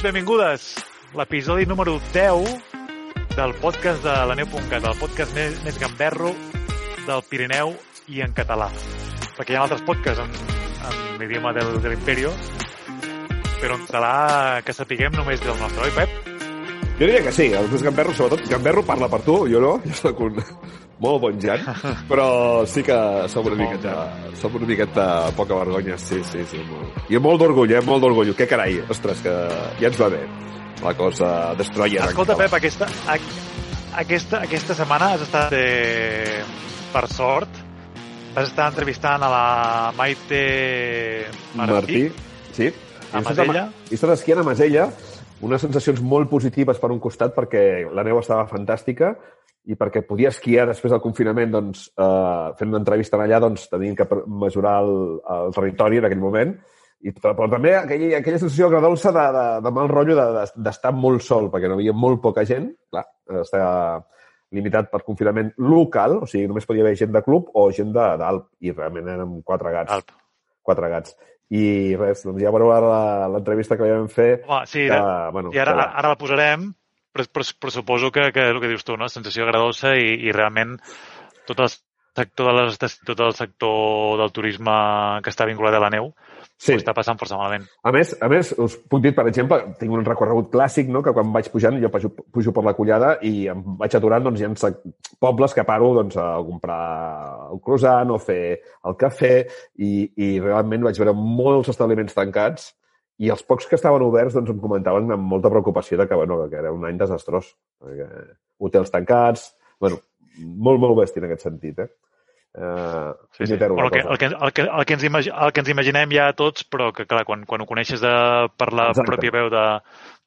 Benvinguts, benvingudes. L'episodi número 10 del podcast de la neu.cat, el podcast més, més gamberro del Pirineu i en català. Perquè hi ha altres podcasts en, en l'idioma del, de l'Imperio, però en català que sapiguem només del nostre, oi, Pep? Jo diria que sí, el més gamberro, sobretot, gamberro parla per tu, jo no, jo sóc un molt bon jan, però sí que som una miqueta, som una miqueta poca vergonya, sí, sí, sí. Molt. I molt d'orgull, eh, molt d'orgull, que carai, ostres, que ja ens va bé la cosa destroyer. Escolta, Pep, aquesta, aquesta, aquesta setmana has estat, eh, per sort, vas estar entrevistant a la Maite Martí, Martí sí. a Masella. He estat esquiant a Masella, unes sensacions molt positives per un costat perquè la neu estava fantàstica i perquè podia esquiar després del confinament doncs, eh, fent una entrevista allà doncs, tenint que mesurar el, el territori en aquell moment i, però també aquella, aquella sensació agradolça de, de, de mal rotllo d'estar de, de, molt sol, perquè no hi havia molt poca gent, clar, estava limitat per confinament local, o sigui, només podia haver gent de club o gent d'Alp, i realment érem quatre gats. Alp. Quatre gats. I res, doncs ja veureu l'entrevista que vam fer. Home, sí, que, bueno, i ara, que... ara la posarem, però, però, però suposo que, que el que dius tu, no? sensació agradolça i, i realment tot el sector, de les, tot el sector del turisme que està vinculat a la neu sí. està passant força malament. A més, a més, us puc dir, per exemple, tinc un recorregut clàssic, no?, que quan vaig pujant, jo pujo, pujo per la collada i em vaig aturant, doncs, hi ha pobles que paro doncs, a comprar el croissant o fer el cafè i, i realment vaig veure molts establiments tancats i els pocs que estaven oberts doncs, em comentaven amb molta preocupació de que, bueno, que era un any desastrós. Perquè hotels tancats... bueno, molt, molt bèstia en aquest sentit, eh? Uh, sí, sí. Bueno, el, que, el, que, el, que, el, que ens imagi, el que ens imaginem ja tots, però que, clar, quan, quan ho coneixes de, per la Exacte. pròpia veu de,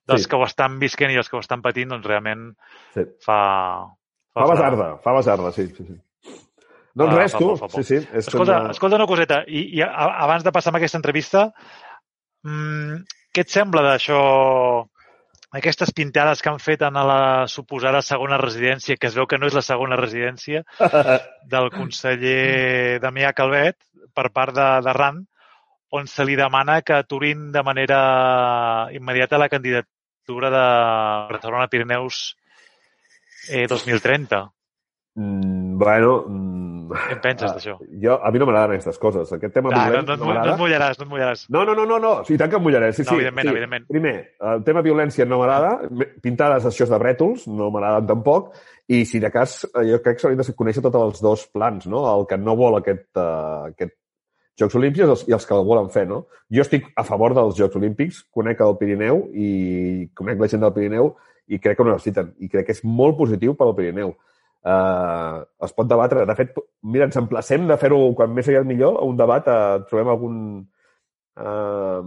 dels sí. que ho estan visquent i dels que ho estan patint, doncs realment sí. fa... Fa, fa basarda, fa basarda, sí, sí, sí. Doncs ah, res, tu. Fa, fa, fa. Sí, sí. És escolta, una... escolta una coseta, i, i abans de passar amb aquesta entrevista, mmm, què et sembla d'això aquestes pintades que han fet en la suposada segona residència, que es veu que no és la segona residència, del conseller Damià Calvet per part de, de RAN, on se li demana que aturin de manera immediata la candidatura de Barcelona Pirineus eh, 2030. Mm, bueno... Què en penses ah, d'això? Jo, a mi no m'agraden aquestes coses. Aquest tema ah, violent no, no, no, no et mullaràs, no et mullaràs. No, no, no, no, no. Sí, tant que em mullaré. Sí, no, sí, evidentment, sí. evidentment. Primer, el tema violència no m'agrada. Pintades això de brètols no m'agraden tampoc. I si de cas, eh, jo crec que s'haurien de conèixer tots els dos plans, no? El que no vol aquest, uh, aquest Jocs Olímpics i els, i els que el volen fer, no? Jo estic a favor dels Jocs Olímpics, conec el Pirineu i conec la gent del Pirineu i crec que ho necessiten. I crec que és molt positiu per al Pirineu eh, es pot debatre. De fet, mira, ens emplacem de fer-ho quan més aviat millor, un debat, eh, trobem algun eh,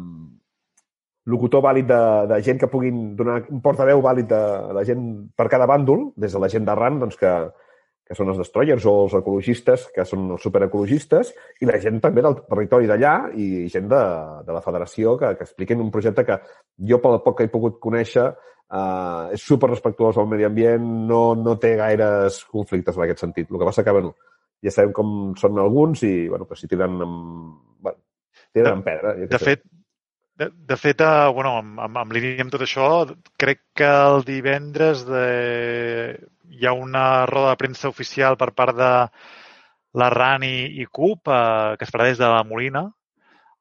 locutor vàlid de, de gent que puguin donar un portaveu vàlid de la gent per cada bàndol, des de la gent d'arran, doncs que, que són els destroyers o els ecologistes, que són els superecologistes, i la gent també del territori d'allà i gent de, de la federació que, que expliquen un projecte que jo, pel poc que he pogut conèixer, Uh, és super respectuós al medi ambient, no, no té gaires conflictes en aquest sentit. El que passa que, bueno, ja sabem com són alguns i, bueno, que si tiren amb... Bueno, tiren amb pedra. De fet, de, de fet, uh, bueno, amb, amb, amb línia amb tot això, crec que el divendres de... hi ha una roda de premsa oficial per part de la RAN i, i CUP, uh, que es farà des de la Molina,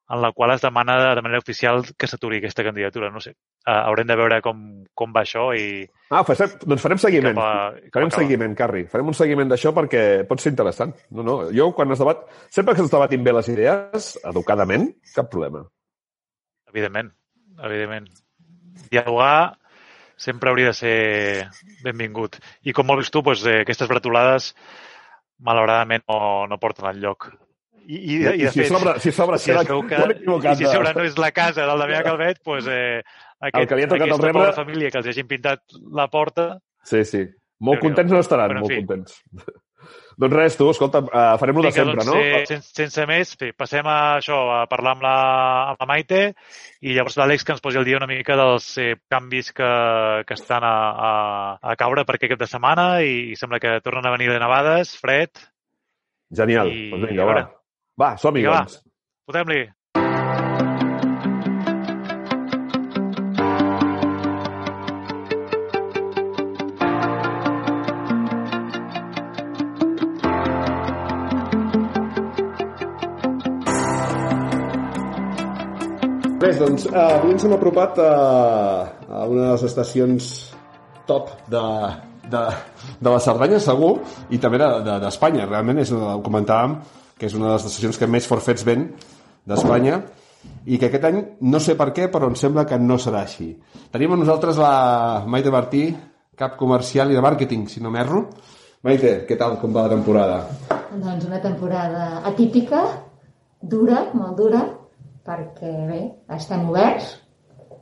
en la qual es demana de manera oficial que s'aturi aquesta candidatura. No sé, uh, haurem de veure com, com va això i... Ah, farem, doncs farem seguiment. Cap a- farem acaba. seguiment, Carri. Farem un seguiment d'això perquè pot ser interessant. No, no, jo quan es debat... Sempre que es debatin bé les idees, educadament, cap problema. Evidentment, evidentment. Dialogar sempre hauria de ser benvingut. I com molt tu, doncs, eh, aquestes bretolades malauradament no, no porten al lloc. I, i, i, de si fet, sobre, si sobre si es veu que, i si sobre no és la casa del Damià Calvet, doncs, eh, aquest, que li ha tocat el aquesta rebre- pobra família que els hagin pintat la porta, Sí, sí. Molt contents no estaran, Però, molt fi. contents. doncs res, tu, escolta, uh, farem lo de sempre, doncs, no? eh, sense, sense més, bé, passem a això, a parlar amb la, amb la Maite i llavors l'Àlex que ens posi al dia una mica dels eh, canvis que, que estan a, a, a caure per aquest cap de setmana i, sembla que tornen a venir de nevades, fred. Genial. i- Doncs vinga, va. Va, som-hi, doncs. Fotem-li. Res, doncs, eh, avui ens hem apropat a, a una de les estacions top de, de, de la Cerdanya, segur, i també d'Espanya. De, d'Espanya. Realment, és ho comentàvem, que és una de les estacions que més forfets ven d'Espanya, i que aquest any, no sé per què, però em sembla que no serà així. Tenim amb nosaltres la Maite Martí, cap comercial i de màrqueting, si no m'erro. Maite, què tal, com va la temporada? Doncs una temporada atípica, dura, molt dura, perquè bé, estem oberts,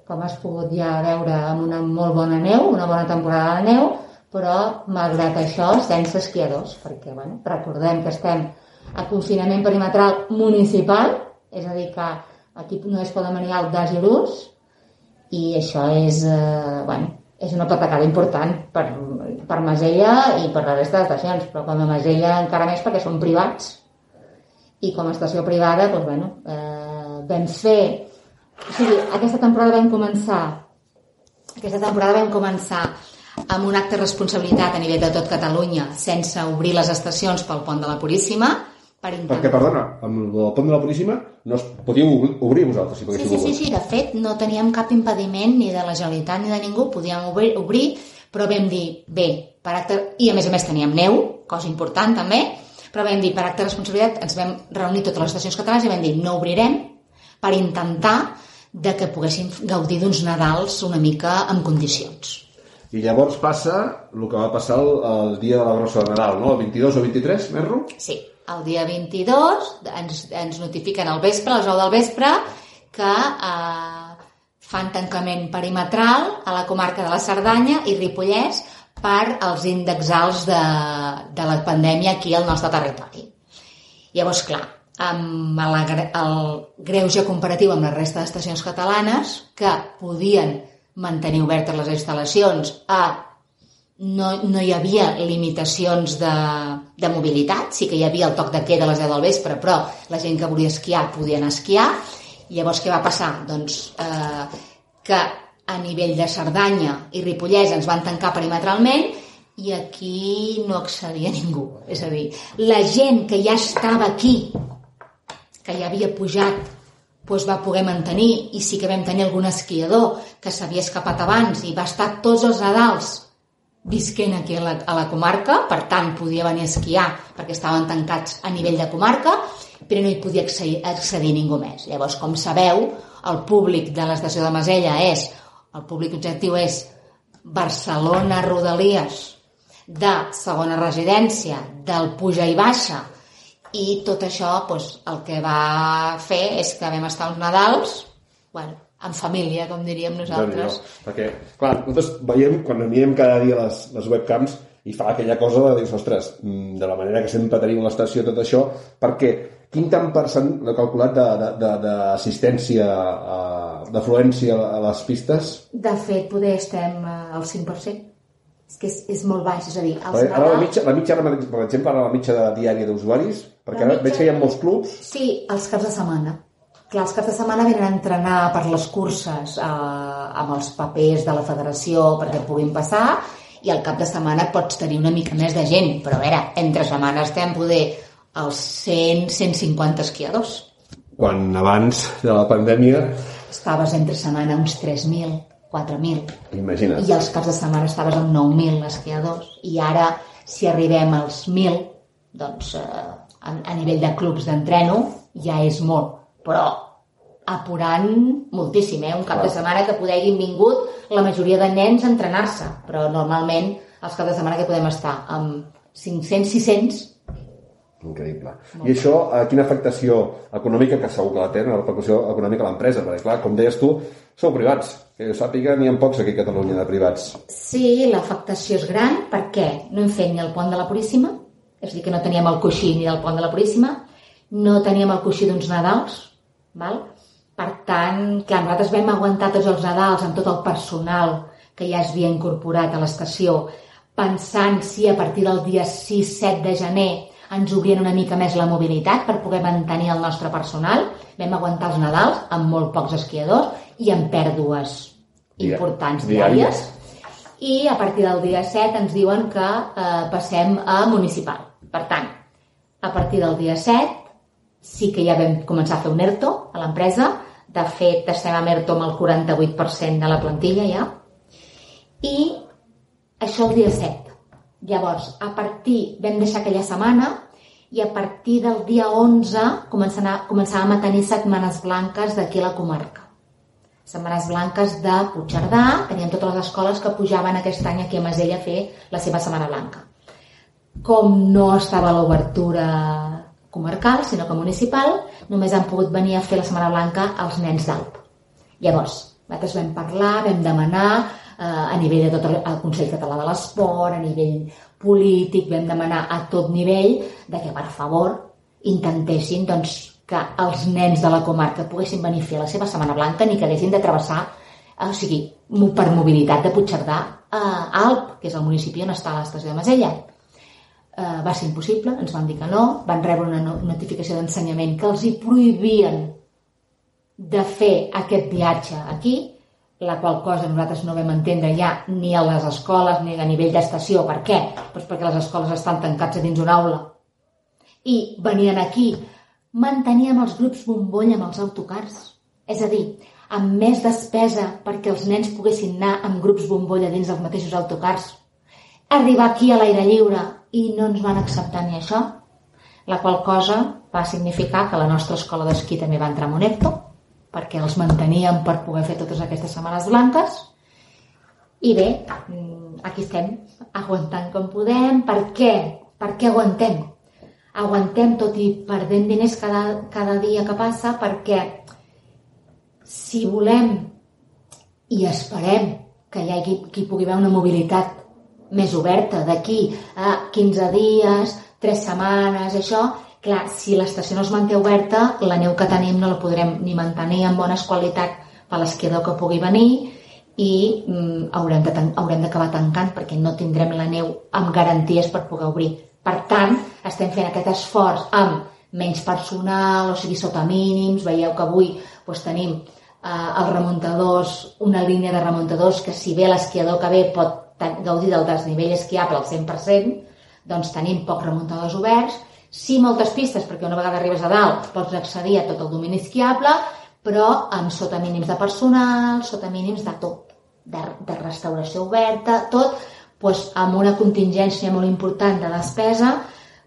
com has pogut ja veure amb una molt bona neu, una bona temporada de neu, però malgrat això sense esquiadors, perquè bueno, recordem que estem a confinament perimetral municipal, és a dir que aquí només poden venir al das i l'ús, i això és, eh, bueno, és una patacada important per, per Masella i per la resta d'estacions, però com a Masella encara més perquè són privats i com a estació privada, doncs, bueno, eh, vam fer... O sigui, aquesta temporada vam començar aquesta temporada vam començar amb un acte de responsabilitat a nivell de tot Catalunya sense obrir les estacions pel pont de la Puríssima per intentar... Perquè, perdona, amb el pont de la Puríssima no es podíeu obrir- vosaltres, si Sí, poguéssiu sí, sí, volgut. sí, de fet no teníem cap impediment ni de la Generalitat ni de ningú, podíem obrir, obrir però vam dir, bé, per acte... i a més a més teníem neu, cosa important també, però vam dir, per acte de responsabilitat ens vam reunir totes les estacions catalanes i vam dir, no obrirem per intentar de que poguéssim gaudir d'uns Nadals una mica en condicions. I llavors passa el que va passar el, el dia de la grossa de Nadal, no? El 22 o 23, Merro? Sí, el dia 22 ens, ens notifiquen al vespre, a les 9 del vespre, que eh, fan tancament perimetral a la comarca de la Cerdanya i Ripollès per als índexs alts de, de la pandèmia aquí al nostre territori. Llavors, clar, amb la, el greuge comparatiu amb la resta d'estacions catalanes que podien mantenir obertes les instal·lacions a no, no hi havia limitacions de, de mobilitat, sí que hi havia el toc de queda a les 10 del vespre, però la gent que volia esquiar podia anar a esquiar. I llavors què va passar? Doncs eh, que a nivell de Cerdanya i Ripollès ens van tancar perimetralment i aquí no accedia ningú. És a dir, la gent que ja estava aquí, que ja havia pujat, doncs va poder mantenir i sí que vam tenir algun esquiador que s'havia escapat abans i va estar tots els Nadals visquent aquí a la, a la comarca, per tant podia venir a esquiar perquè estaven tancats a nivell de comarca, però no hi podia accedir, accedir ningú més. Llavors, com sabeu, el públic de l'estació de Masella és, el públic objectiu és Barcelona, Rodalies, de segona residència, del puja i baixa, i tot això doncs, el que va fer és que vam estar uns Nadals bueno, en família, com diríem nosaltres. Déu-n'hi-do. Perquè, clar, nosaltres veiem, quan mirem cada dia les, les webcams, i fa aquella cosa de dir, ostres, mm, de la manera que sempre tenim l'estació tot això, perquè quin tant per cent l'he calculat d'assistència, a- d'afluència a les pistes? De fet, poder estem eh, al 5%. És que és, és molt baix, és a dir, els ara la mitja, la mitja, per exemple, ara la mitja de diària d'usuaris, perquè ara veig que hi ha molts clubs, Sí, els caps de setmana. Clar, els caps de setmana venen a entrenar per les curses eh, amb els papers de la federació perquè puguin passar i al cap de setmana pots tenir una mica més de gent, però a veure, entre setmana estem poder els 100, 150 esquiadors. quan abans de la pandèmia, Estaves entre setmana uns 3.000, 4.000. imagina't. I els caps de setmana estaves amb 9.000 esquiadors. I ara, si arribem als 1.000, doncs eh, a, a nivell de clubs d'entreno ja és molt. Però apurant moltíssim, eh? Un cap de setmana que poder hagin vingut la majoria de nens a entrenar-se. Però normalment els caps de setmana que podem estar amb 500, 600, Increïble. I això, eh, quina afectació econòmica, que segur que la té, una repercussió econòmica a l'empresa? Perquè, clar, com deies tu, sou privats. Que jo sàpiga, n'hi ha pocs aquí a Catalunya de privats. Sí, l'afectació és gran perquè no hem fet ni el pont de la Puríssima, és a dir, que no teníem el coixí ni del pont de la Puríssima, no teníem el coixí d'uns Nadals, val? per tant, clar, nosaltres vam aguantar tots els Nadals amb tot el personal que ja es havia incorporat a l'estació, pensant si a partir del dia 6-7 de gener ens obrien una mica més la mobilitat per poder mantenir el nostre personal. Vam aguantar els Nadals amb molt pocs esquiadors i amb pèrdues Dia- importants diàries. diàries i a partir del dia 7 ens diuen que eh, passem a municipal. Per tant, a partir del dia 7 sí que ja vam començar a fer un ERTO a l'empresa. De fet, estem amb ERTO amb el 48% de la plantilla ja. I això el dia 7. Llavors, a partir, vam deixar aquella setmana i a partir del dia 11 començam a, començàvem a tenir setmanes blanques d'aquí a la comarca. Setmanes blanques de Puigcerdà, teníem totes les escoles que pujaven aquest any aquí a Masella a fer la seva setmana blanca. Com no estava l'obertura comarcal, sinó que municipal, només han pogut venir a fer la setmana blanca els nens d'Alp. Llavors, nosaltres vam parlar, vam demanar eh, a nivell de tot el, el Consell Català de l'Esport, a nivell polític, vam demanar a tot nivell de que, per favor, intentessin doncs, que els nens de la comarca poguessin venir a fer la seva Setmana Blanca ni que haguessin de travessar, eh, o sigui, per mobilitat de Puigcerdà a Alp, que és el municipi on està l'estació de Masella. Eh, va ser impossible, ens van dir que no, van rebre una no- notificació d'ensenyament que els hi prohibien de fer aquest viatge aquí, la qual cosa nosaltres no vam entendre ja ni a les escoles ni a nivell d'estació. Per què? Doncs perquè les escoles estan tancats a dins una aula. I venien aquí, manteníem els grups bombolla amb els autocars. És a dir, amb més despesa perquè els nens poguessin anar amb grups bombolla dins dels mateixos autocars. Arribar aquí a l'aire lliure i no ens van acceptar ni això, la qual cosa va significar que la nostra escola d'esquí també va entrar en un ERTO, perquè els manteníem per poder fer totes aquestes setmanes blanques. I bé, mm, aquí estem, aguantant com podem. Per què? Per què aguantem? Aguantem tot i perdent diners cada, cada dia que passa perquè si volem i esperem que hi hagi qui pugui haver una mobilitat més oberta d'aquí a 15 dies, 3 setmanes, això, clar, si l'estació no es manté oberta, la neu que tenim no la podrem ni mantenir en bones qualitat per l'esquiador que pugui venir i mm, haurem d'acabar tancant perquè no tindrem la neu amb garanties per poder obrir. Per tant, estem fent aquest esforç amb menys personal, o sigui, sota mínims. Veieu que avui doncs, tenim eh, els remuntadors, una línia de remuntadors que si bé l'esquiador que ve pot gaudir del desnivell esquiable al 100%, doncs tenim pocs remuntadors oberts, sí moltes pistes, perquè una vegada arribes a dalt pots accedir a tot el domini esquiable, però amb sota mínims de personal, sota mínims de tot, de, de restauració oberta, tot, doncs, amb una contingència molt important de despesa,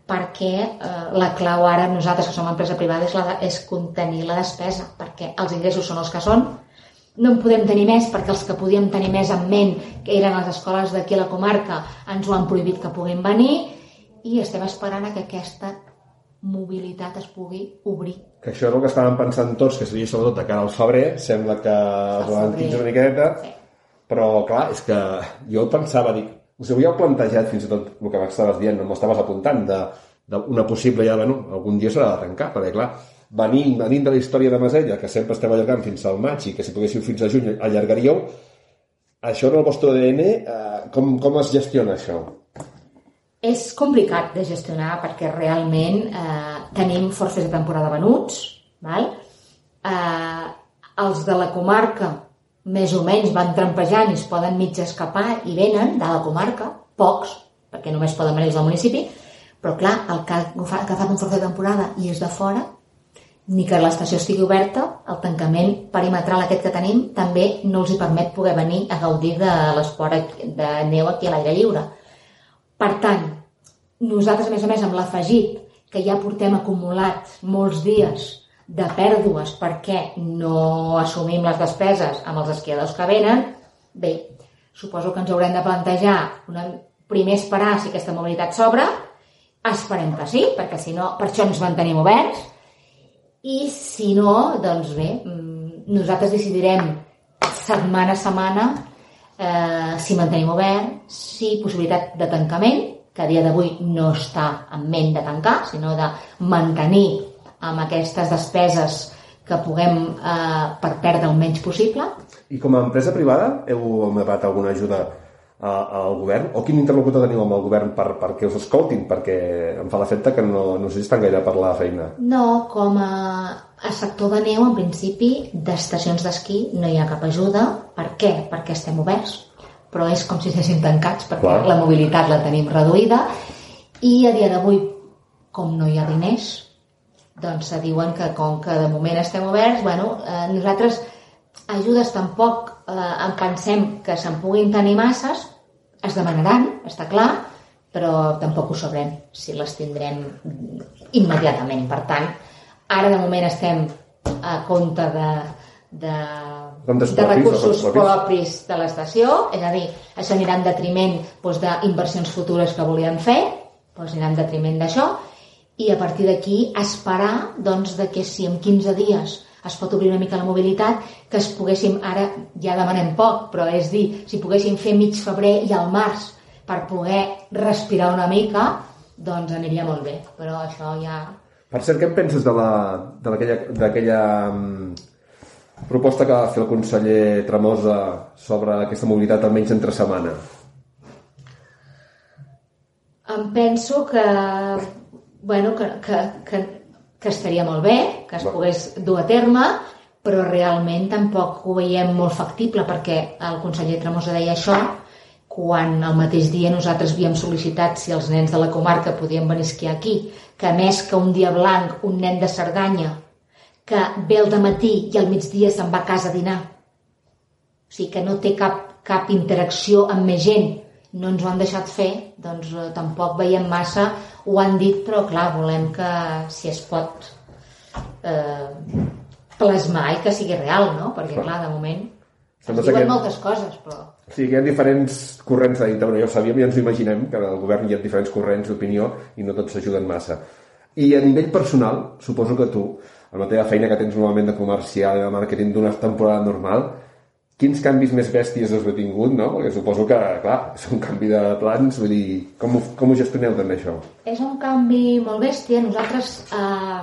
perquè eh, la clau ara, nosaltres que som empresa privada, és, la, de- és contenir la despesa, perquè els ingressos són els que són, no en podem tenir més perquè els que podíem tenir més en ment, que eren les escoles d'aquí a la comarca, ens ho han prohibit que puguin venir i estem esperant a que aquesta mobilitat es pugui obrir. Que això és el que estàvem pensant tots, que seria sobretot de cara al febrer, sembla que es ralentitza una miqueta, Sí. però clar, és que jo pensava, dic, us ho havíeu plantejat fins i tot el que m'estaves dient, no m'estaves apuntant, de, d'una possible ja, bueno, algun dia s'haurà d'arrencar, perquè clar, venint, venint de la història de Masella, que sempre estem allargant fins al maig i que si poguéssiu fins a juny allargaríeu, això en el vostre ADN, eh, com, com es gestiona això? És complicat de gestionar perquè realment eh, tenim forces de temporada venuts, val? Eh, els de la comarca més o menys van trampejant i es poden mig escapar i venen de la comarca, pocs, perquè només poden venir des del municipi, però clar, el que ha agafat un força de temporada i és de fora, ni que l'estació estigui oberta, el tancament perimetral aquest que tenim també no els hi permet poder venir a gaudir de l'esport de neu aquí a l'aire lliure. Per tant, nosaltres, a més a més, amb l'afegit que ja portem acumulat molts dies de pèrdues perquè no assumim les despeses amb els esquiadors que venen, bé, suposo que ens haurem de plantejar una, primer esperar si aquesta mobilitat s'obre, esperem que sí, perquè si no, per això ens mantenim oberts, i si no, doncs bé, mm, nosaltres decidirem setmana a setmana eh, si mantenim obert, si possibilitat de tancament, que a dia d'avui no està en ment de tancar, sinó de mantenir amb aquestes despeses que puguem eh, per perdre el menys possible. I com a empresa privada heu amagat alguna ajuda al govern? O quin interlocutor teniu amb el govern per, perquè us escoltin? Perquè em fa l'efecte que no, no sé si estan gaire per la feina. No, com a, a sector de neu, en principi, d'estacions d'esquí no hi ha cap ajuda. Per què? Perquè estem oberts. Però és com si estiguéssim tancats, perquè Clar. la mobilitat la tenim reduïda i a dia d'avui, com no hi ha diners, doncs se diuen que com que de moment estem oberts, bueno, eh, nosaltres ajudes tampoc eh, en pensem que se'n puguin tenir masses, es demanaran, està clar, però tampoc ho sabrem si les tindrem immediatament. Per tant, ara de moment estem a compte de, de, de recursos propis de l'estació, és a dir, això anirà en detriment doncs, d'inversions futures que volíem fer, doncs anirà en detriment d'això, i a partir d'aquí esperar doncs, de que si en 15 dies es pot obrir una mica la mobilitat, que es poguéssim, ara ja demanem poc, però és dir, si poguéssim fer mig febrer i al març per poder respirar una mica, doncs aniria molt bé, però això ja... Per cert, què en penses d'aquella um, proposta que va fer el conseller Tremosa sobre aquesta mobilitat almenys entre setmana? Em penso que, bueno, que, que, que que estaria molt bé, que es pogués dur a terme, però realment tampoc ho veiem molt factible perquè el conseller Tremosa deia això quan el mateix dia nosaltres havíem sol·licitat si els nens de la comarca podien venir a esquiar aquí, que més que un dia blanc, un nen de Cerdanya, que ve al matí i al migdia se'n va a casa a dinar. O sigui que no té cap, cap interacció amb més gent, no ens ho han deixat fer, doncs eh, tampoc veiem massa, ho han dit, però clar, volem que si es pot eh, plasmar i que sigui real, no? Perquè clar, de moment es diuen que... moltes coses, però... Sí, que hi ha diferents corrents de dintre, ja ho sabíem i ens ho imaginem, que al govern hi ha diferents corrents d'opinió i no tots s'ajuden massa. I a nivell personal, suposo que tu, amb la teva feina que tens normalment de comercial i de màrqueting d'una temporada normal, quins canvis més bèsties heu tingut, no? Perquè suposo que, clar, és un canvi de plans, vull dir, com ho, com ho gestioneu també això? És un canvi molt bèstia. Nosaltres eh,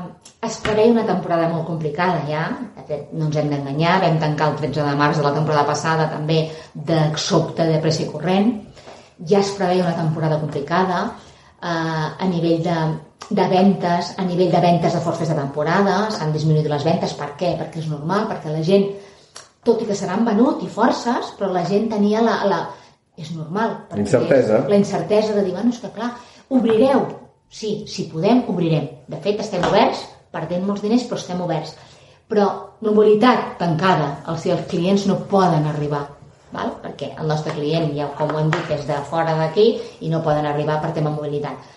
es preveia una temporada molt complicada ja, de fet, no ens hem d'enganyar, vam tancar el 13 de març de la temporada passada també de sobte de pressa corrent, ja es preveia una temporada complicada eh, a nivell de, de ventes, a nivell de ventes de forces de temporada, s'han disminuït les ventes, per què? Perquè és normal, perquè la gent tot i que s'han venut i forces, però la gent tenia la... la és normal. La incertesa. La incertesa de dir, bueno, és que clar, obrireu. Sí, si podem, obrirem. De fet, estem oberts, perdent molts diners, però estem oberts. Però mobilitat tancada, els, els clients no poden arribar, val? perquè el nostre client, ja com ho hem dit, és de fora d'aquí i no poden arribar per tema mobilitat.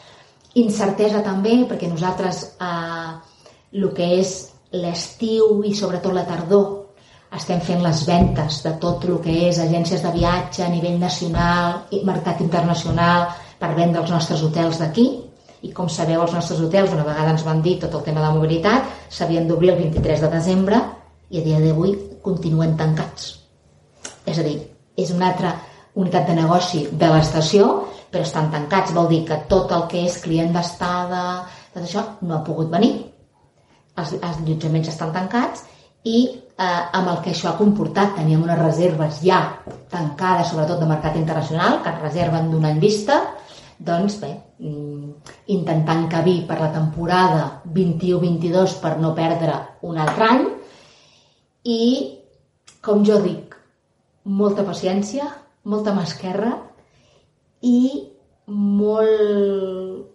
Incertesa també, perquè nosaltres eh, el que és l'estiu i sobretot la tardor estem fent les ventes de tot el que és agències de viatge a nivell nacional i mercat internacional per vendre els nostres hotels d'aquí. I com sabeu els nostres hotels una vegada ens van dir tot el tema de la mobilitat s'havien d'obrir el 23 de desembre i a dia d'avui continuen tancats. És a dir, és una altra unitat de negoci de l'estació però estan tancats, vol dir que tot el que és client d'estada tot això no ha pogut venir. Els, els allotjaments estan tancats i eh, amb el que això ha comportat. Teníem unes reserves ja tancades, sobretot de mercat internacional, que es reserven d'un any vista, doncs bé, mm, intentant cabir per la temporada 21-22 per no perdre un altre any i, com jo dic, molta paciència, molta mà esquerra i molt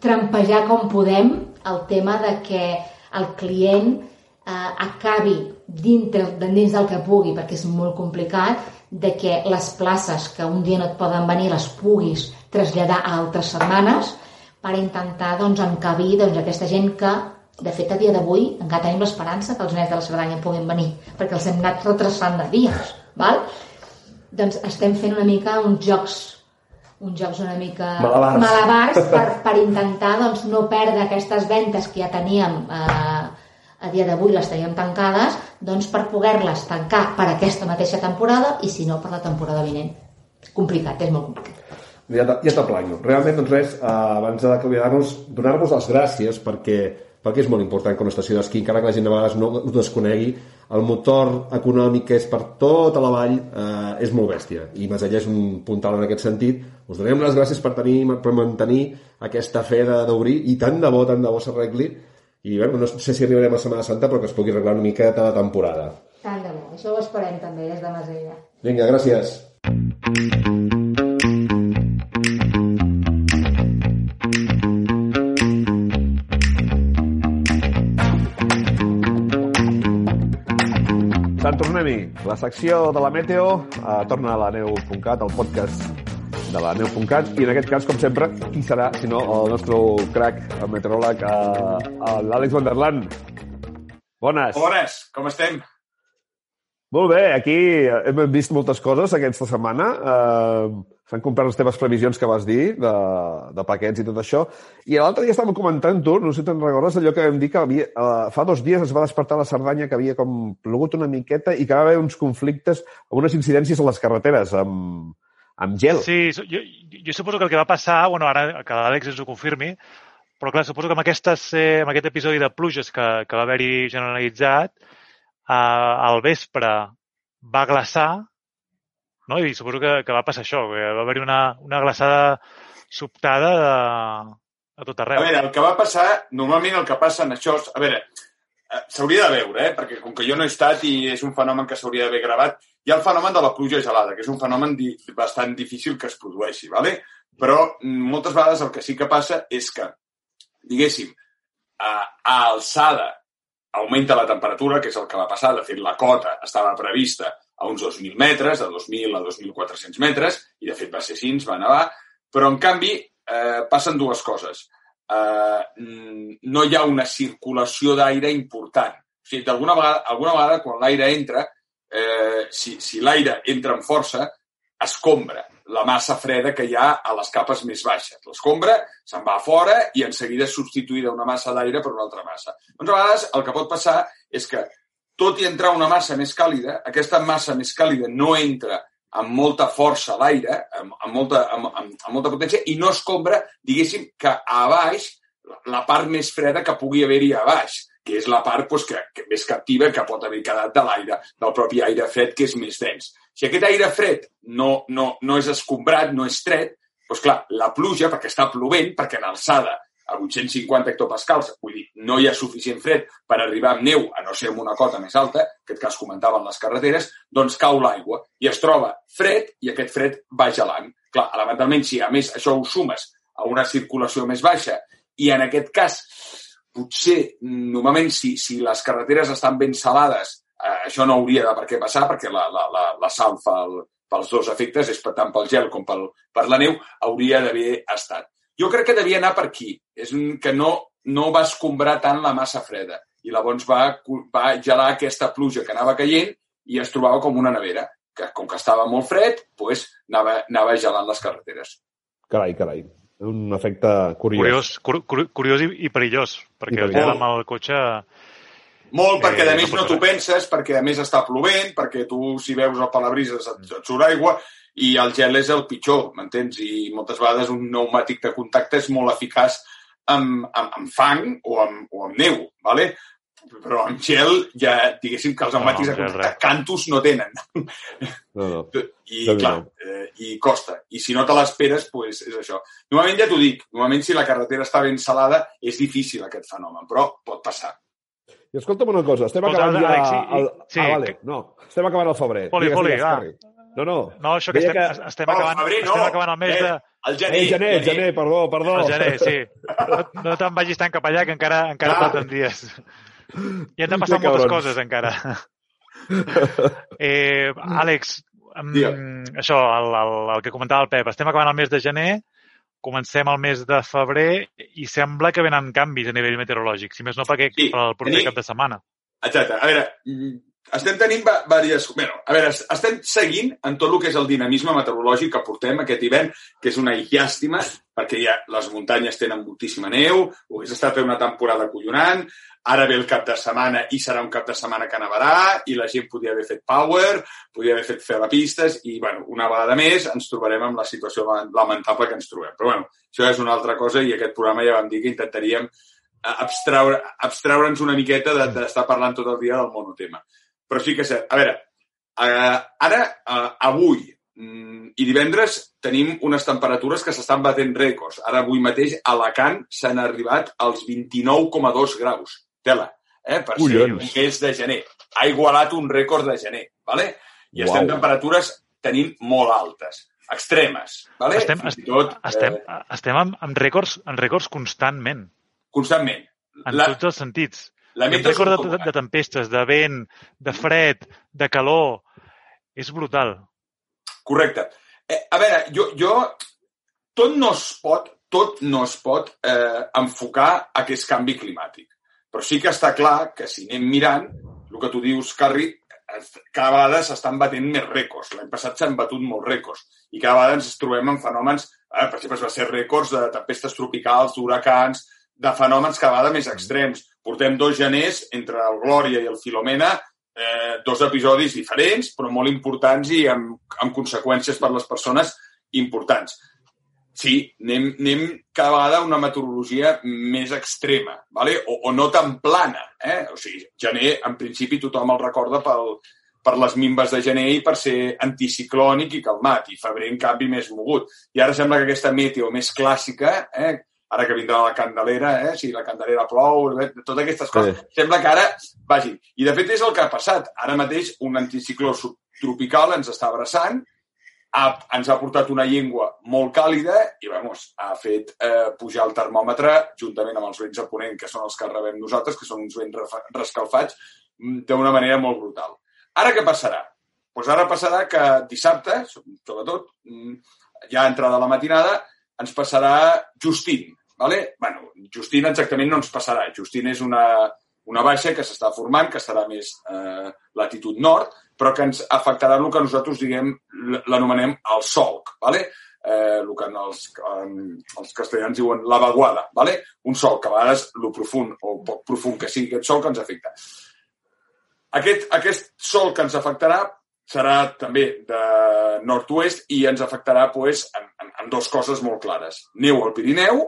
trampejar com podem el tema de que el client eh, acabi dintre, dins del que pugui, perquè és molt complicat, de que les places que un dia no et poden venir les puguis traslladar a altres setmanes per intentar doncs, encabir doncs, aquesta gent que, de fet, a dia d'avui encara tenim l'esperança que els nens de la Cerdanya puguin venir, perquè els hem anat retrasant de dies. Val? Doncs estem fent una mica uns jocs uns jocs una mica Malabars. malabars per, per intentar doncs, no perdre aquestes ventes que ja teníem eh, a dia d'avui les teníem tancades doncs per poder-les tancar per aquesta mateixa temporada i si no per la temporada vinent. Complicat, és molt complicat. Ja, ja t'aplanyo. Realment, doncs res, eh, abans d'acomiadar-nos, donar-vos les gràcies perquè, perquè és molt important que una estació d'esquí, encara que la gent de vegades no ho desconegui, el motor econòmic que és per tota la vall eh, és molt bèstia i Masella és un puntal en aquest sentit. Us donem les gràcies per, tenir, per mantenir aquesta fe de- d'obrir i tant de bo, tant de bo s'arregli i bueno, no sé si arribarem a Setmana Santa però que es pugui arreglar una miqueta de temporada. Tant de bo. Això ho esperem també des de Masella. Vinga, gràcies. Sant Tornem-hi, la secció de la Meteo eh, torna a la neu.cat, el podcast de la neu.cat, i en aquest cas, com sempre, qui serà, si no, el nostre crac, el meteoròleg, eh, l'Àlex Vanderland. Bones. Bones, com estem? Molt bé, aquí hem vist moltes coses aquesta setmana. Uh, S'han comprat les teves previsions que vas dir de, de paquets i tot això. I l'altre dia estàvem comentant, tu, no sé si te'n recordes, allò que vam dir que havia, uh, fa dos dies es va despertar la Cerdanya que havia com plogut una miqueta i que va haver uns conflictes, unes incidències a les carreteres amb, amb gel. Sí, jo, jo suposo que el que va passar, bueno, ara que l'Àlex ens ho confirmi, però clar, suposo que amb, aquestes, eh, amb aquest episodi de pluges que, que va haver-hi generalitzat, eh, al vespre va glaçar, no? i suposo que, que va passar això, que va haver-hi una, una glaçada sobtada de, a tot A arreu. veure, el que va passar, normalment el que passa en això... A veure, s'hauria de veure, eh? perquè com que jo no he estat i és un fenomen que s'hauria d'haver gravat, hi ha el fenomen de la pluja gelada, que és un fenomen di bastant difícil que es produeixi, ¿vale? però mm, moltes vegades el que sí que passa és que, diguéssim, a, a alçada augmenta la temperatura, que és el que va passar. De fet, la cota estava prevista a uns 2.000 metres, de 2.000 a 2.400 metres, i de fet va ser així, va nevar, però en canvi eh, passen dues coses. Eh, mm, no hi ha una circulació d'aire important. O sigui, d'alguna vegada, alguna vegada quan l'aire entra, eh, si, si l'aire entra amb força, escombra la massa freda que hi ha a les capes més baixes. L'escombra, se'n va fora i en seguida és substituïda una massa d'aire per una altra massa. Doncs a vegades el que pot passar és que, tot i entrar una massa més càlida, aquesta massa més càlida no entra amb molta força a l'aire, amb, amb, molta, amb, amb, amb molta potència, i no escombra, diguéssim, que a baix, la- part més freda que pugui haver-hi a baix, que és la part doncs, que, que més captiva que pot haver quedat de l'aire, del propi aire fred, que és més dens. Si aquest aire fred no, no, no és escombrat, no és tret, doncs clar, la pluja, perquè està plovent, perquè en alçada a 850 hectopascals, vull dir, no hi ha suficient fred per arribar amb neu, a no ser amb una cota més alta, en aquest cas comentaven les carreteres, doncs cau l'aigua i es troba fred i aquest fred va gelant. Clar, elementalment, si a més això ho sumes a una circulació més baixa i en aquest cas potser, normalment, si, si les carreteres estan ben salades, eh, això no hauria de per què passar, perquè la, la, la, la sal fa el, pels dos efectes, és tant pel gel com pel, per la neu, hauria d'haver estat. Jo crec que devia anar per aquí. És un, que no, no va escombrar tant la massa freda i llavors va, va gelar aquesta pluja que anava caient i es trobava com una nevera, que com que estava molt fred, doncs anava, anava gelant les carreteres. Carai, carai. Un efecte curiós. Curiós, cur, cur, curiós i, i perillós, perquè el perillós. amb el cotxe... Molt, perquè Eh, a no més no pot t'ho penses, perquè a més està plovent, perquè tu si veus el palabrises et, et surt aigua i el gel és el pitjor, m'entens? I moltes vegades un pneumàtic de contacte és molt eficaç amb, amb, amb fang o amb, o amb neu, ¿vale? però amb gel ja diguéssim que els No, pneumàtics amb de gel contacte res. cantos no tenen No, no. i Déu-n'hi-do. clar, eh, i costa. I si no te l'esperes, pues, és això. Normalment ja t'ho dic, normalment si la carretera està ben salada és difícil aquest fenomen, però pot passar. I escolta'm una cosa, estem Escolta, acabant ja... Àlex, i- i- el... sí, ah, vale. que- No, estem acabant el febrer. Poli, Digues, poli, digues, va. No, no. No, això que Deia estem, que- estem, Oh, acabant, febrer, no. estem acabant el mes Eh, de... El gener. Eh, gener, gener, perdó, perdó. El gener, sí. No, no te'n vagis tan cap allà, que encara, encara Ah. falten dies. I han de passar moltes cabrons. coses, encara. Eh, Àlex, Digue'm. això, el, el, el que comentava el Pep, estem acabant el mes de gener, comencem el mes de febrer i sembla que venen canvis a nivell meteorològic, si més no perquè Sí, per al proper tenim- cap de setmana. Exacte. A veure, estem tenint diverses... Bueno, a veure, es- estem seguint en tot el que és el dinamisme meteorològic que portem aquest hivern, que és una llàstima, perquè ja les muntanyes tenen moltíssima neu, ho hagués estat una temporada collonant, ara ve el cap de setmana i serà un cap de setmana que nevarà i la gent podria haver fet power, podria haver fet fer pistes i, bueno, una vegada més ens trobarem amb la situació lamentable que ens trobem. Però, bueno, això és una altra cosa i aquest programa ja vam dir que intentaríem eh, abstraure, abstraure'ns una miqueta de- d'estar parlant tot el dia del monotema. Però sí que és cert. A veure, eh, ara, eh, avui mm, i divendres tenim unes temperatures que s'estan batent rècords. Ara, avui mateix, a Alacant s'han arribat als 29,2 graus. Tela, eh? per ser Collons. un mes de gener. Ha igualat un rècord de gener, ¿vale? I estem Uau. temperatures tenint molt altes, extremes. ¿vale? Estem, Fins i tot, estem, eh, estem amb, amb, rècords, amb rècords constantment, constantment. en La- tots els sentits. La meta és de, de, de tempestes, de vent, de fred, de calor. És brutal. Correcte. Eh, a veure, jo, jo... Tot no es pot, tot no es pot eh, enfocar a que és canvi climàtic. Però sí que està clar que si anem mirant, el que tu dius, Carri, cada vegada s'estan batent més rècords. L'any passat s'han batut molts rècords. I cada vegada ens trobem en fenòmens, eh, per exemple, es va ser rècords de tempestes tropicals, d'huracans, de fenòmens cada vegada més extrems. Portem dos geners entre el Glòria i el Filomena, eh, dos episodis diferents, però molt importants i amb, amb conseqüències per les persones importants. Sí, anem, anem cada vegada a una meteorologia més extrema, ¿vale? o, o no tan plana. Eh? O sigui, gener, en principi, tothom el recorda pel, per les mimbes de gener i per ser anticiclònic i calmat, i febrer, en canvi, més mogut. I ara sembla que aquesta meteo més clàssica, eh? Ara que vindrà la candelera, eh? si la candelera plou, eh? totes aquestes coses, Sí. sembla que ara vagin. I, de fet, és el que ha passat. Ara mateix un anticicló subtropical ens està abraçant, ha, ens ha portat una llengua molt càlida i, vamos, ha fet eh, pujar el termòmetre juntament amb els vents a ponent, que són els que rebem nosaltres, que són uns vents rescalfats, mm, d'una manera molt brutal. Ara què passarà? Doncs ara passarà que dissabte, sobretot, mm, ja entrada la matinada, ens passarà Justin. ¿Vale? bueno, Justin exactament no ens passarà. Justin és una, una baixa que s'està formant, que estarà més eh, latitud nord, però que ens afectarà el que nosaltres diguem, l'anomenem el solc, ¿vale? eh, el que en els, en, els castellans diuen la vaguada, ¿vale? un sol que a vegades lo profund o poc profund que sigui aquest sol que ens afecta. Aquest, aquest sol que ens afectarà serà també de nord-oest i ens afectarà pues, en, en, en dues coses molt clares. Neu al Pirineu,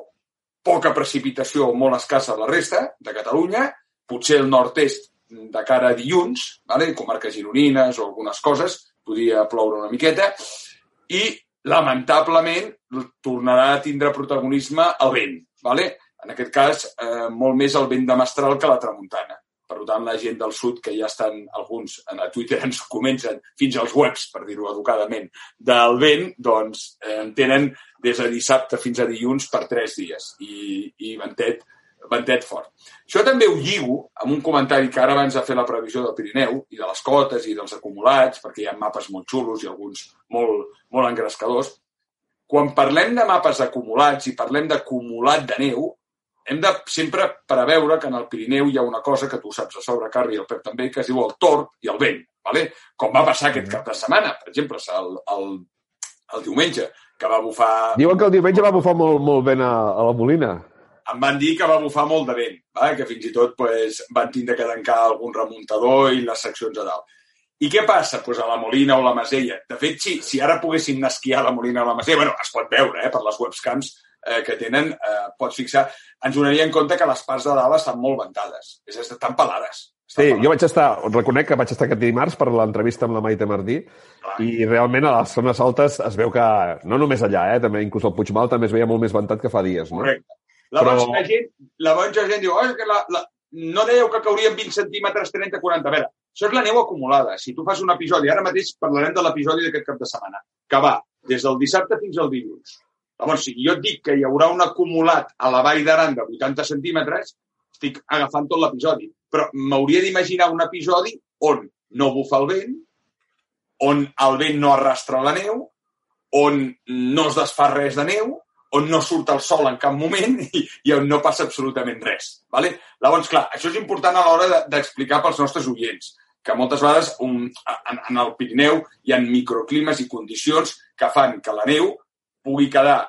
poca precipitació molt escassa la resta de Catalunya, potser el nord-est de cara a dilluns, vale? comarques gironines o algunes coses, podria ploure una miqueta, i lamentablement tornarà a tindre protagonisme el vent. Vale? En aquest cas, eh, molt més el vent de mestral que la tramuntana. Per tant, la gent del sud, que ja estan, alguns a Twitter ens comencen fins als webs, per dir-ho educadament, del vent, doncs eh, en tenen des de dissabte fins a dilluns per tres dies. I, i ventet, ventet fort. Això també ho lligo amb un comentari que ara abans de fer la previsió del Pirineu i de les cotes i dels acumulats, perquè hi ha mapes molt xulos i alguns molt, molt engrescadors. Quan parlem de mapes acumulats i parlem d'acumulat de neu, hem de sempre preveure que en el Pirineu hi ha una cosa que tu saps a sobre, Carri, i el Pep també, que es diu el torb i el vent, ¿vale? com va passar aquest cap de setmana, per exemple, el, el, el diumenge, que va bufar... Diuen que el diumenge va bufar molt, molt vent a, a la Molina. Em van dir que va bufar molt de vent, va? que fins i tot pues, van tindre que tancar algun remuntador i les seccions a dalt. I què passa pues, a la Molina o la Masella? De fet, si, si ara poguéssim anar a esquiar a la Molina o la Masella, bueno, es pot veure eh, per les webcams eh, que tenen, eh, pots fixar, ens donaria en compte que les parts de dalt estan molt ventades, és, estan pelades. Sí, jo vaig estar, reconec que vaig estar aquest dimarts per l'entrevista amb la Maite Martí i realment a les zones altes es veu que, no només allà, eh, també inclús al Puigmal també es veia molt més ventat que fa dies, no? Correcte. Llavors, Però- la gent, la gent diu, oh, que la, la... no dèieu que caurien 20 centímetres 30-40. A veure, això és la neu acumulada. Si tu fas un episodi, ara mateix parlarem de l'episodi d'aquest cap de setmana, que va des del dissabte fins al dilluns. Llavors, si jo et dic que hi haurà un acumulat a la vall d'Aran de 80 centímetres, estic agafant tot l'episodi. Però m'hauria d'imaginar un episodi on no bufa el vent, on el vent no arrastra la neu, on no es desfà res de neu, on no surt el sol en cap moment i, i on no passa absolutament res. Vale? Llavors, clar, això és important a l'hora d'explicar de, pels nostres oients, que moltes vegades un, en, en el Pirineu hi ha microclimes i condicions que fan que la neu pugui quedar...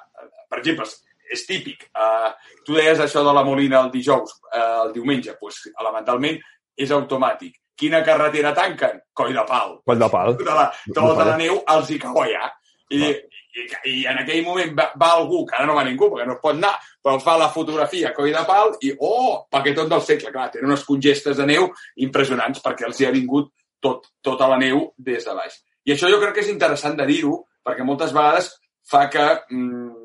Per exemple, és típic. Uh, tu deies això de la Molina el dijous, uh, el diumenge. Doncs, pues, elementalment, és automàtic. Quina carretera tanquen? Coll de pal. Coll de pal. Tota la, tota la neu els hi cau allà. I, i, i en aquell moment va, va algú, que ara no va ningú, perquè no es pot anar, però fa la fotografia coll de pal i, oh, paquetot del segle. Clar, tenen unes congestes de neu impressionants perquè els hi ha vingut tot, tota la neu des de baix. I això jo crec que és interessant de dir-ho, perquè moltes vegades fa que mm,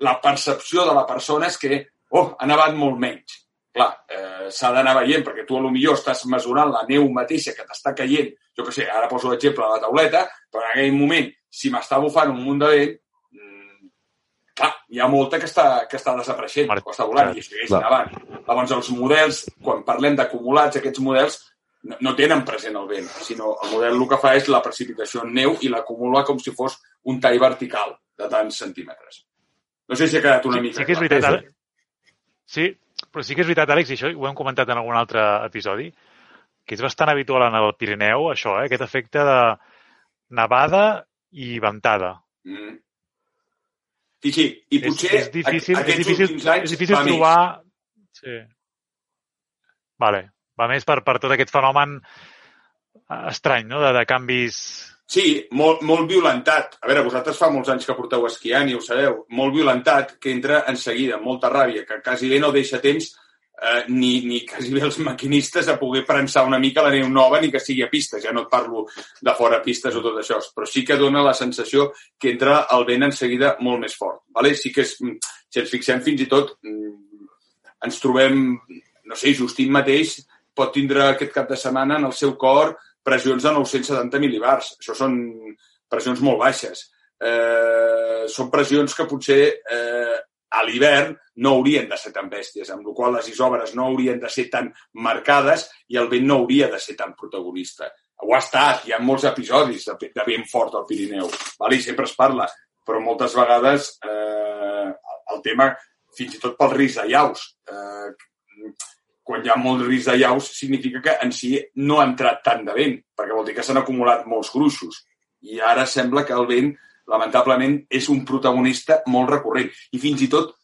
la percepció de la persona és que, oh, ha nevat molt menys. Clar, eh, s'ha d'anar veient, perquè tu a lo millor estàs mesurant la neu mateixa que t'està caient, jo que sé, ara poso l'exemple de la tauleta, però en aquell moment, si m'està bufant un munt de vent, mm, clar, hi ha molta que està, que està desapareixent, o està volant, i segueix nevant. Llavors, els models, quan parlem d'acumulats, aquests models no, no tenen present el vent, sinó el model el que fa és la precipitació en neu i l'acumula com si fos un tall vertical de tants centímetres. No sé si ha quedat una sí, mica Sí que és veritat, ara... Sí, però sí que és veritat, Àlex, i això ho hem comentat en algun altre episodi, que és bastant habitual en el Pirineu, això, eh? aquest efecte de nevada i ventada. Mm. Sí, sí, i potser és, és difícil, aquests és difícil, últims anys és difícil va trobar... Sí. Vale. Va més per, per tot aquest fenomen estrany, no?, de, de canvis Sí, molt, molt violentat. A veure, vosaltres fa molts anys que porteu esquiant i ho sabeu. Molt violentat, que entra en seguida, molta ràbia, que quasi bé no deixa temps eh, ni, ni quasi bé els maquinistes a poder prensar una mica la neu nova ni que sigui a pistes. Ja no et parlo de fora pistes o tot això, però sí que dona la sensació que entra el vent en seguida molt més fort. Vale? Sí que és, si ens fixem fins i tot, ens trobem, no sé, Justín mateix pot tindre aquest cap de setmana en el seu cor pressions de 970 mil·libars. Això són pressions molt baixes. Eh, són pressions que potser eh, a l'hivern no haurien de ser tan bèsties, amb la qual les isòbres no haurien de ser tan marcades i el vent no hauria de ser tan protagonista. Ho ha estat, hi ha molts episodis de, de vent fort al Pirineu, vale? i sempre es parla, però moltes vegades eh, el tema, fins i tot pel risc de llaus, eh, quan hi ha molt risc de llaus, significa que en si no ha entrat tant de vent, perquè vol dir que s'han acumulat molts gruixos. I ara sembla que el vent, lamentablement, és un protagonista molt recurrent. I fins i tot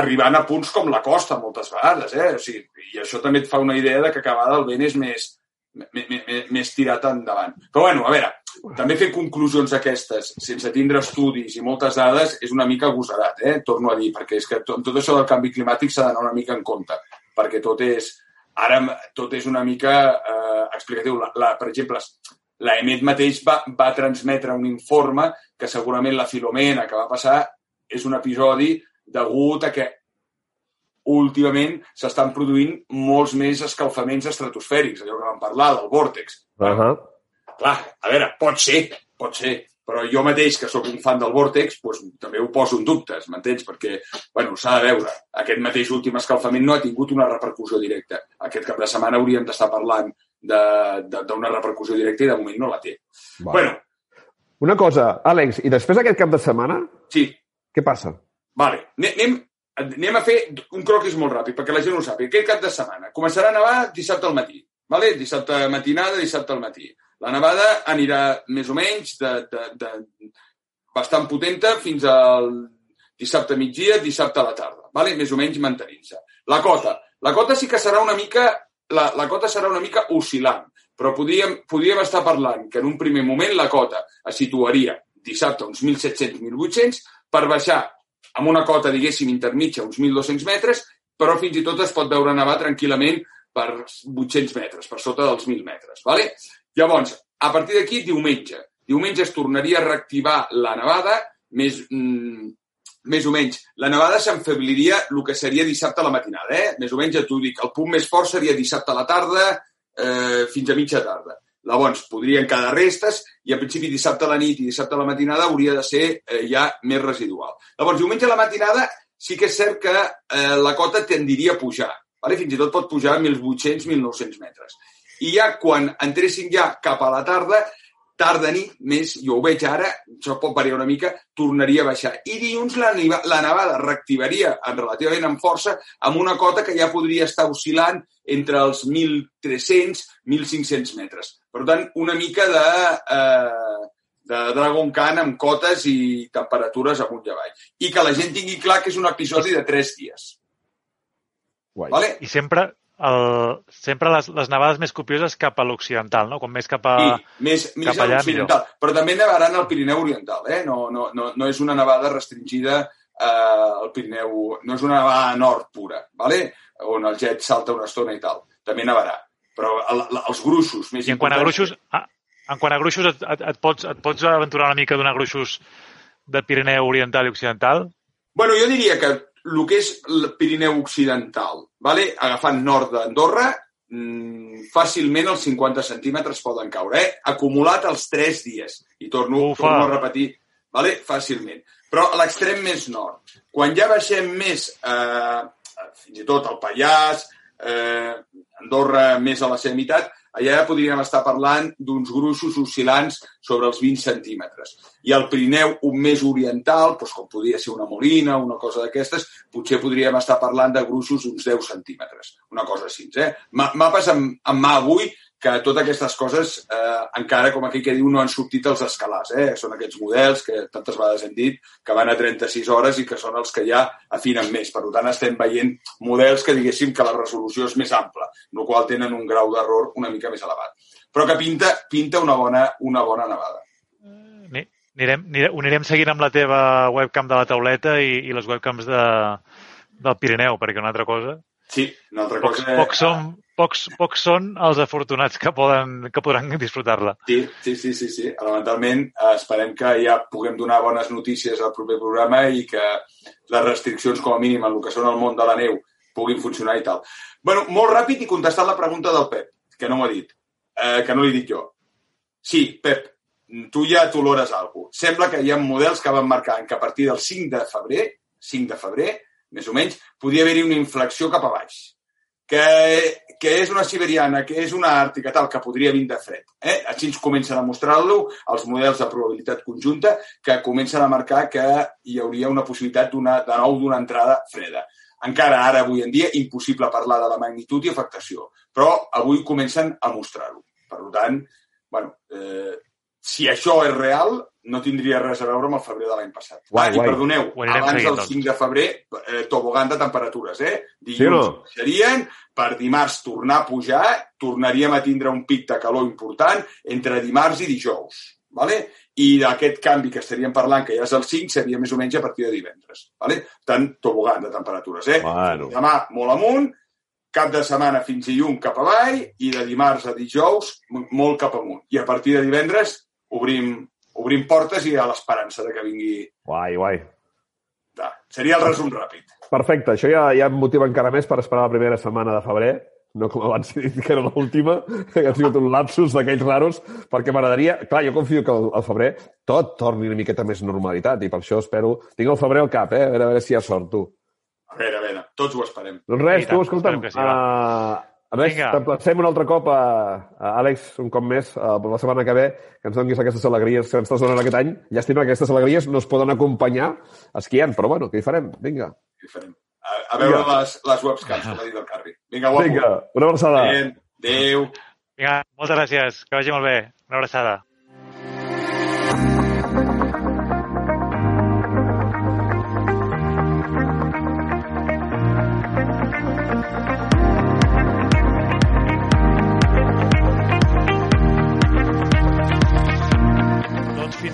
arribant a punts com la costa, moltes vegades. Eh? O sigui, I això també et fa una idea de que a vegades el vent és més, més, més, més tirat endavant. Però, bueno, a veure, també fer conclusions aquestes sense tindre estudis i moltes dades és una mica agosarat, eh? torno a dir, perquè és que tot, tot això del canvi climàtic s'ha d'anar una mica en compte, perquè tot és, ara tot és una mica eh, explicatiu. La, la, per exemple, la EMET mateix va, va transmetre un informe que segurament la Filomena que va passar és un episodi degut a que últimament s'estan produint molts més escalfaments estratosfèrics, allò que vam parlar, del vòrtex. Uh -huh. Clar, a veure, pot ser, pot ser, però jo mateix, que sóc un fan del vòrtex, doncs, també ho poso en dubtes, m'entens? Perquè, bueno, s'ha de veure. Aquest mateix últim escalfament no ha tingut una repercussió directa. Aquest cap de setmana hauríem d'estar parlant d'una repercussió directa i de moment no la té. Vale. Bueno. Una cosa, Àlex, i després d'aquest cap de setmana, Sí, què passa? Vale. Anem, anem a fer un croquis molt ràpid, perquè la gent ho sàpiga. Aquest cap de setmana començarà a nevar dissabte al matí. Vale? Dissabte matinada, dissabte al matí. La nevada anirà més o menys de, de, de bastant potenta fins al dissabte migdia, dissabte a la tarda. Vale? Més o menys mantenint-se. La cota. La cota sí que serà una mica la, la cota serà una mica oscil·lant, però podríem, podríem estar parlant que en un primer moment la cota es situaria dissabte uns 1.700-1.800 per baixar amb una cota, diguéssim, intermitja, uns 1.200 metres, però fins i tot es pot veure nevar tranquil·lament per 800 metres, per sota dels 1.000 metres. Vale? Llavors, a partir d'aquí, diumenge. Diumenge es tornaria a reactivar la nevada, més, mm, més o menys. La nevada s'enfebliria el que seria dissabte a la matinada. Eh? Més o menys, ja t'ho dic, el punt més fort seria dissabte a la tarda eh, fins a mitja tarda. Llavors, podrien quedar restes i, en principi, dissabte a la nit i dissabte a la matinada hauria de ser eh, ja més residual. Llavors, diumenge a la matinada sí que és cert que eh, la cota tendiria a pujar. Vale? Fins i tot pot pujar a 1.800-1.900 metres. I ja quan entressin ja cap a la tarda, tarda nit, més, jo ho veig ara, això pot variar una mica, tornaria a baixar. I dilluns la, la nevada reactivaria en relativament amb força amb una cota que ja podria estar oscil·lant entre els 1.300 1.500 metres. Per tant, una mica de, eh, de Dragon Khan amb cotes i temperatures amunt i avall. I que la gent tingui clar que és un episodi de tres dies. Guai. Vale? I sempre, el, sempre les, les nevades més copioses cap a l'occidental, no? Com més cap a... Sí, més, més cap a allà, l'occidental. Però també nevaran al Pirineu Oriental, eh? No, no, no, no és una nevada restringida eh, al Pirineu... No és una nevada nord pura, vale? on el jet salta una estona i tal. També nevarà. Però el, el, els gruixos més I en quant a gruixos, ah, en quant a gruixos et, et, et, pots, et pots aventurar una mica donar gruixos de Pirineu Oriental i Occidental? Bueno, jo diria que el que és el Pirineu Occidental, vale? agafant nord d'Andorra, mmm, fàcilment els 50 centímetres poden caure, eh? acumulat els 3 dies. I torno, Ufa. torno a repetir, vale? fàcilment. Però a l'extrem més nord, quan ja baixem més, eh, fins i tot al Pallars, eh, Andorra més a la seva meitat, allà ja podríem estar parlant d'uns gruixos oscil·lants sobre els 20 centímetres. I al Pirineu, un més oriental, doncs com podria ser una molina, una cosa d'aquestes, potser podríem estar parlant de gruixos d'uns 10 centímetres, una cosa així. Eh? Ma- Mapes amb, amb mà avui que totes aquestes coses eh, encara, com aquell que diu, no han sortit els escalars. Eh? Són aquests models que tantes vegades hem dit que van a 36 hores i que són els que ja afinen més. Per tant, estem veient models que diguéssim que la resolució és més ampla, la qual tenen un grau d'error una mica més elevat. Però que pinta, pinta una, bona, una bona nevada. Ni- Anirem, anirem, ho anirem seguint amb la teva webcam de la tauleta i, i les webcams de, del Pirineu, perquè una altra cosa... Sí, una altra Pocs, cosa... pocs, són, pocs, pocs són els afortunats que, poden, que podran disfrutar-la. Sí, sí, sí, sí, sí. Elementalment, esperem que ja puguem donar bones notícies al proper programa i que les restriccions, com a mínim, en el que són el món de la neu, puguin funcionar i tal. bueno, molt ràpid i contestant la pregunta del Pep, que no m'ho ha dit, eh, que no l'he dit jo. Sí, Pep, tu ja t'olores alguna cosa. Sembla que hi ha models que van marcant que a partir del 5 de febrer, 5 de febrer, més o menys, podia haver-hi una inflexió cap a baix que, que és una siberiana, que és una àrtica, tal, que podria vindre fred. Eh? Així ens comencen a mostrar-lo els models de probabilitat conjunta que comencen a marcar que hi hauria una possibilitat de nou d'una entrada freda. Encara ara, avui en dia, impossible parlar de la magnitud i afectació, però avui comencen a mostrar-ho. Per tant, bueno, eh, si això és real, no tindria res a veure amb el febrer de l'any passat. Guai, ah, guai. I perdoneu, Ho anirem abans del doncs. 5 de febrer, eh, tobogan de temperatures, eh? Sí Dilluns no? serien, per dimarts tornar a pujar, tornaríem a tindre un pic de calor important entre dimarts i dijous. Vale? I d'aquest canvi que estaríem parlant, que ja és el 5, seria més o menys a partir de divendres. Vale? Tant, tobogan de temperatures. Eh? Bueno. Demà molt amunt, cap de setmana fins dilluns cap avall i de dimarts a dijous molt cap amunt. I a partir de divendres obrim, obrim portes i a l'esperança de que vingui... Guai, guai. Da. Seria el resum ràpid. Perfecte, això ja, ja em motiva encara més per esperar la primera setmana de febrer, no com abans he dit que era l'última, que ha sigut un lapsus d'aquells raros, perquè m'agradaria... Clar, jo confio que al, febrer tot torni una miqueta més normalitat i per això espero... Tinc el febrer al cap, eh? A veure, a veure si hi ha sort, tu. A veure, a veure, tots ho esperem. Doncs res, tant, tu, escolta'm, sí, va. uh, a més, t'emplacem un altre cop a, a Àlex, un cop més, uh, la setmana que ve, que ens donis aquestes alegries que ens estàs donant aquest any. Llàstima que aquestes alegries no es poden acompanyar esquiant, però bueno, què hi farem? Vinga. Què farem? A, a veure Vinga. les, les webcams, com ha dit el Carri. Vinga, guapo. Vinga, una abraçada. Bien. Adéu. Vinga, moltes gràcies. Que vagi molt bé. Una abraçada.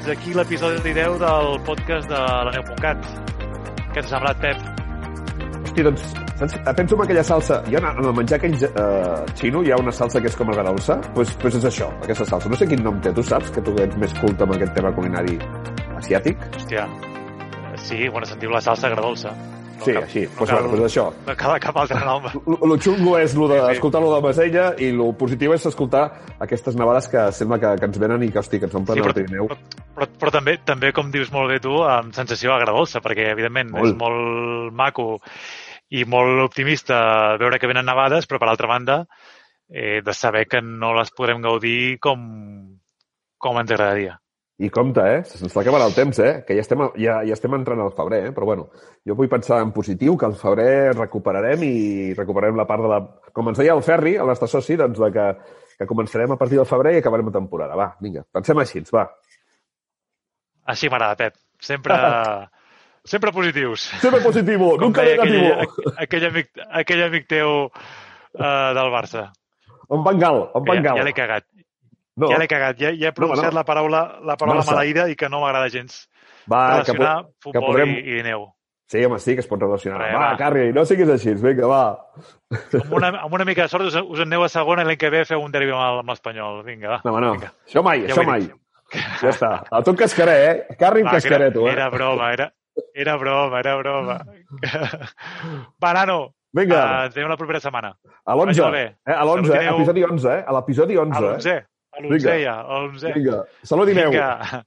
Fins aquí l'episodi 10 del podcast de la neu.cat. Què t'ha semblat, Pep? Hosti, doncs, saps? penso en aquella salsa. Jo en el menjar aquell uh, xino hi ha una salsa que és com agradolça. Doncs pues, pues és això, aquesta salsa. No sé quin nom té, tu saps? Que tu ets més culte amb aquest tema culinari asiàtic. Hòstia, sí, bueno, se'n diu la salsa agradolça. No Sí, cal, així. No Pues, cal, bueno, pues això. No cal cap altre nom. Lo xungo és lo Sí, sí. d'escoltar lo de Masella i lo positiu és escoltar aquestes nevades que sembla que, que ens venen i que, hosti, que ens omplen Sí, el però, Pirineu. però, però, però també, també, com dius molt bé tu, amb sensació agradolça, perquè, evidentment, Molt. és molt maco i molt optimista veure que venen nevades, però, per altra banda, eh, de saber que no les podrem gaudir com, com ens agradaria. I compte, eh? Se'ns està acabant el temps, eh? Que ja estem, ja, ja estem entrant al febrer, eh? Però bueno, jo vull pensar en positiu, que al febrer recuperarem i recuperarem la part de la... Com ens deia el Ferri, el nostre soci, doncs de que, que començarem a partir del febrer i acabarem la temporada. Va, vinga, pensem així, va. Així m'agrada, Pep. Sempre, sempre positius. Sempre positivo, Com nunca negativo. aquell, aquell, amic, aquell amic teu uh, del Barça. En Bangal, en Que ja, ja l'he cagat. no, Ja l'he cagat. Ja, ja he pronunciat no. la paraula, la paraula Barça. maleïda i que no m'agrada gens. va, que, Relacionar po- que futbol podrem... i, i neu. Sí, home, sí, que es pot relacionar. Va, va. Carri, no siguis així, vinga, va. Amb una, amb una mica de sort us, us en aneu a segona i l'any que ve feu un derbi amb l'Espanyol. Vinga, va. No, home, no. Vinga. Això mai, Ja això mai. dit. Ja està. A tu en cascaré, eh? Carri que cascaré, tu, eh? era broma, era, era broma, era broma. Va, nano, Vinga, uh, ens veiem la propera setmana. a l'11. vagi molt bé. Eh? A l'11, eh? Episodi 11, eh? A l'episodi 11, A eh? l'onzè. A l'onzè, ja, a l'onzè. Vinga, salut i neu. Vinga.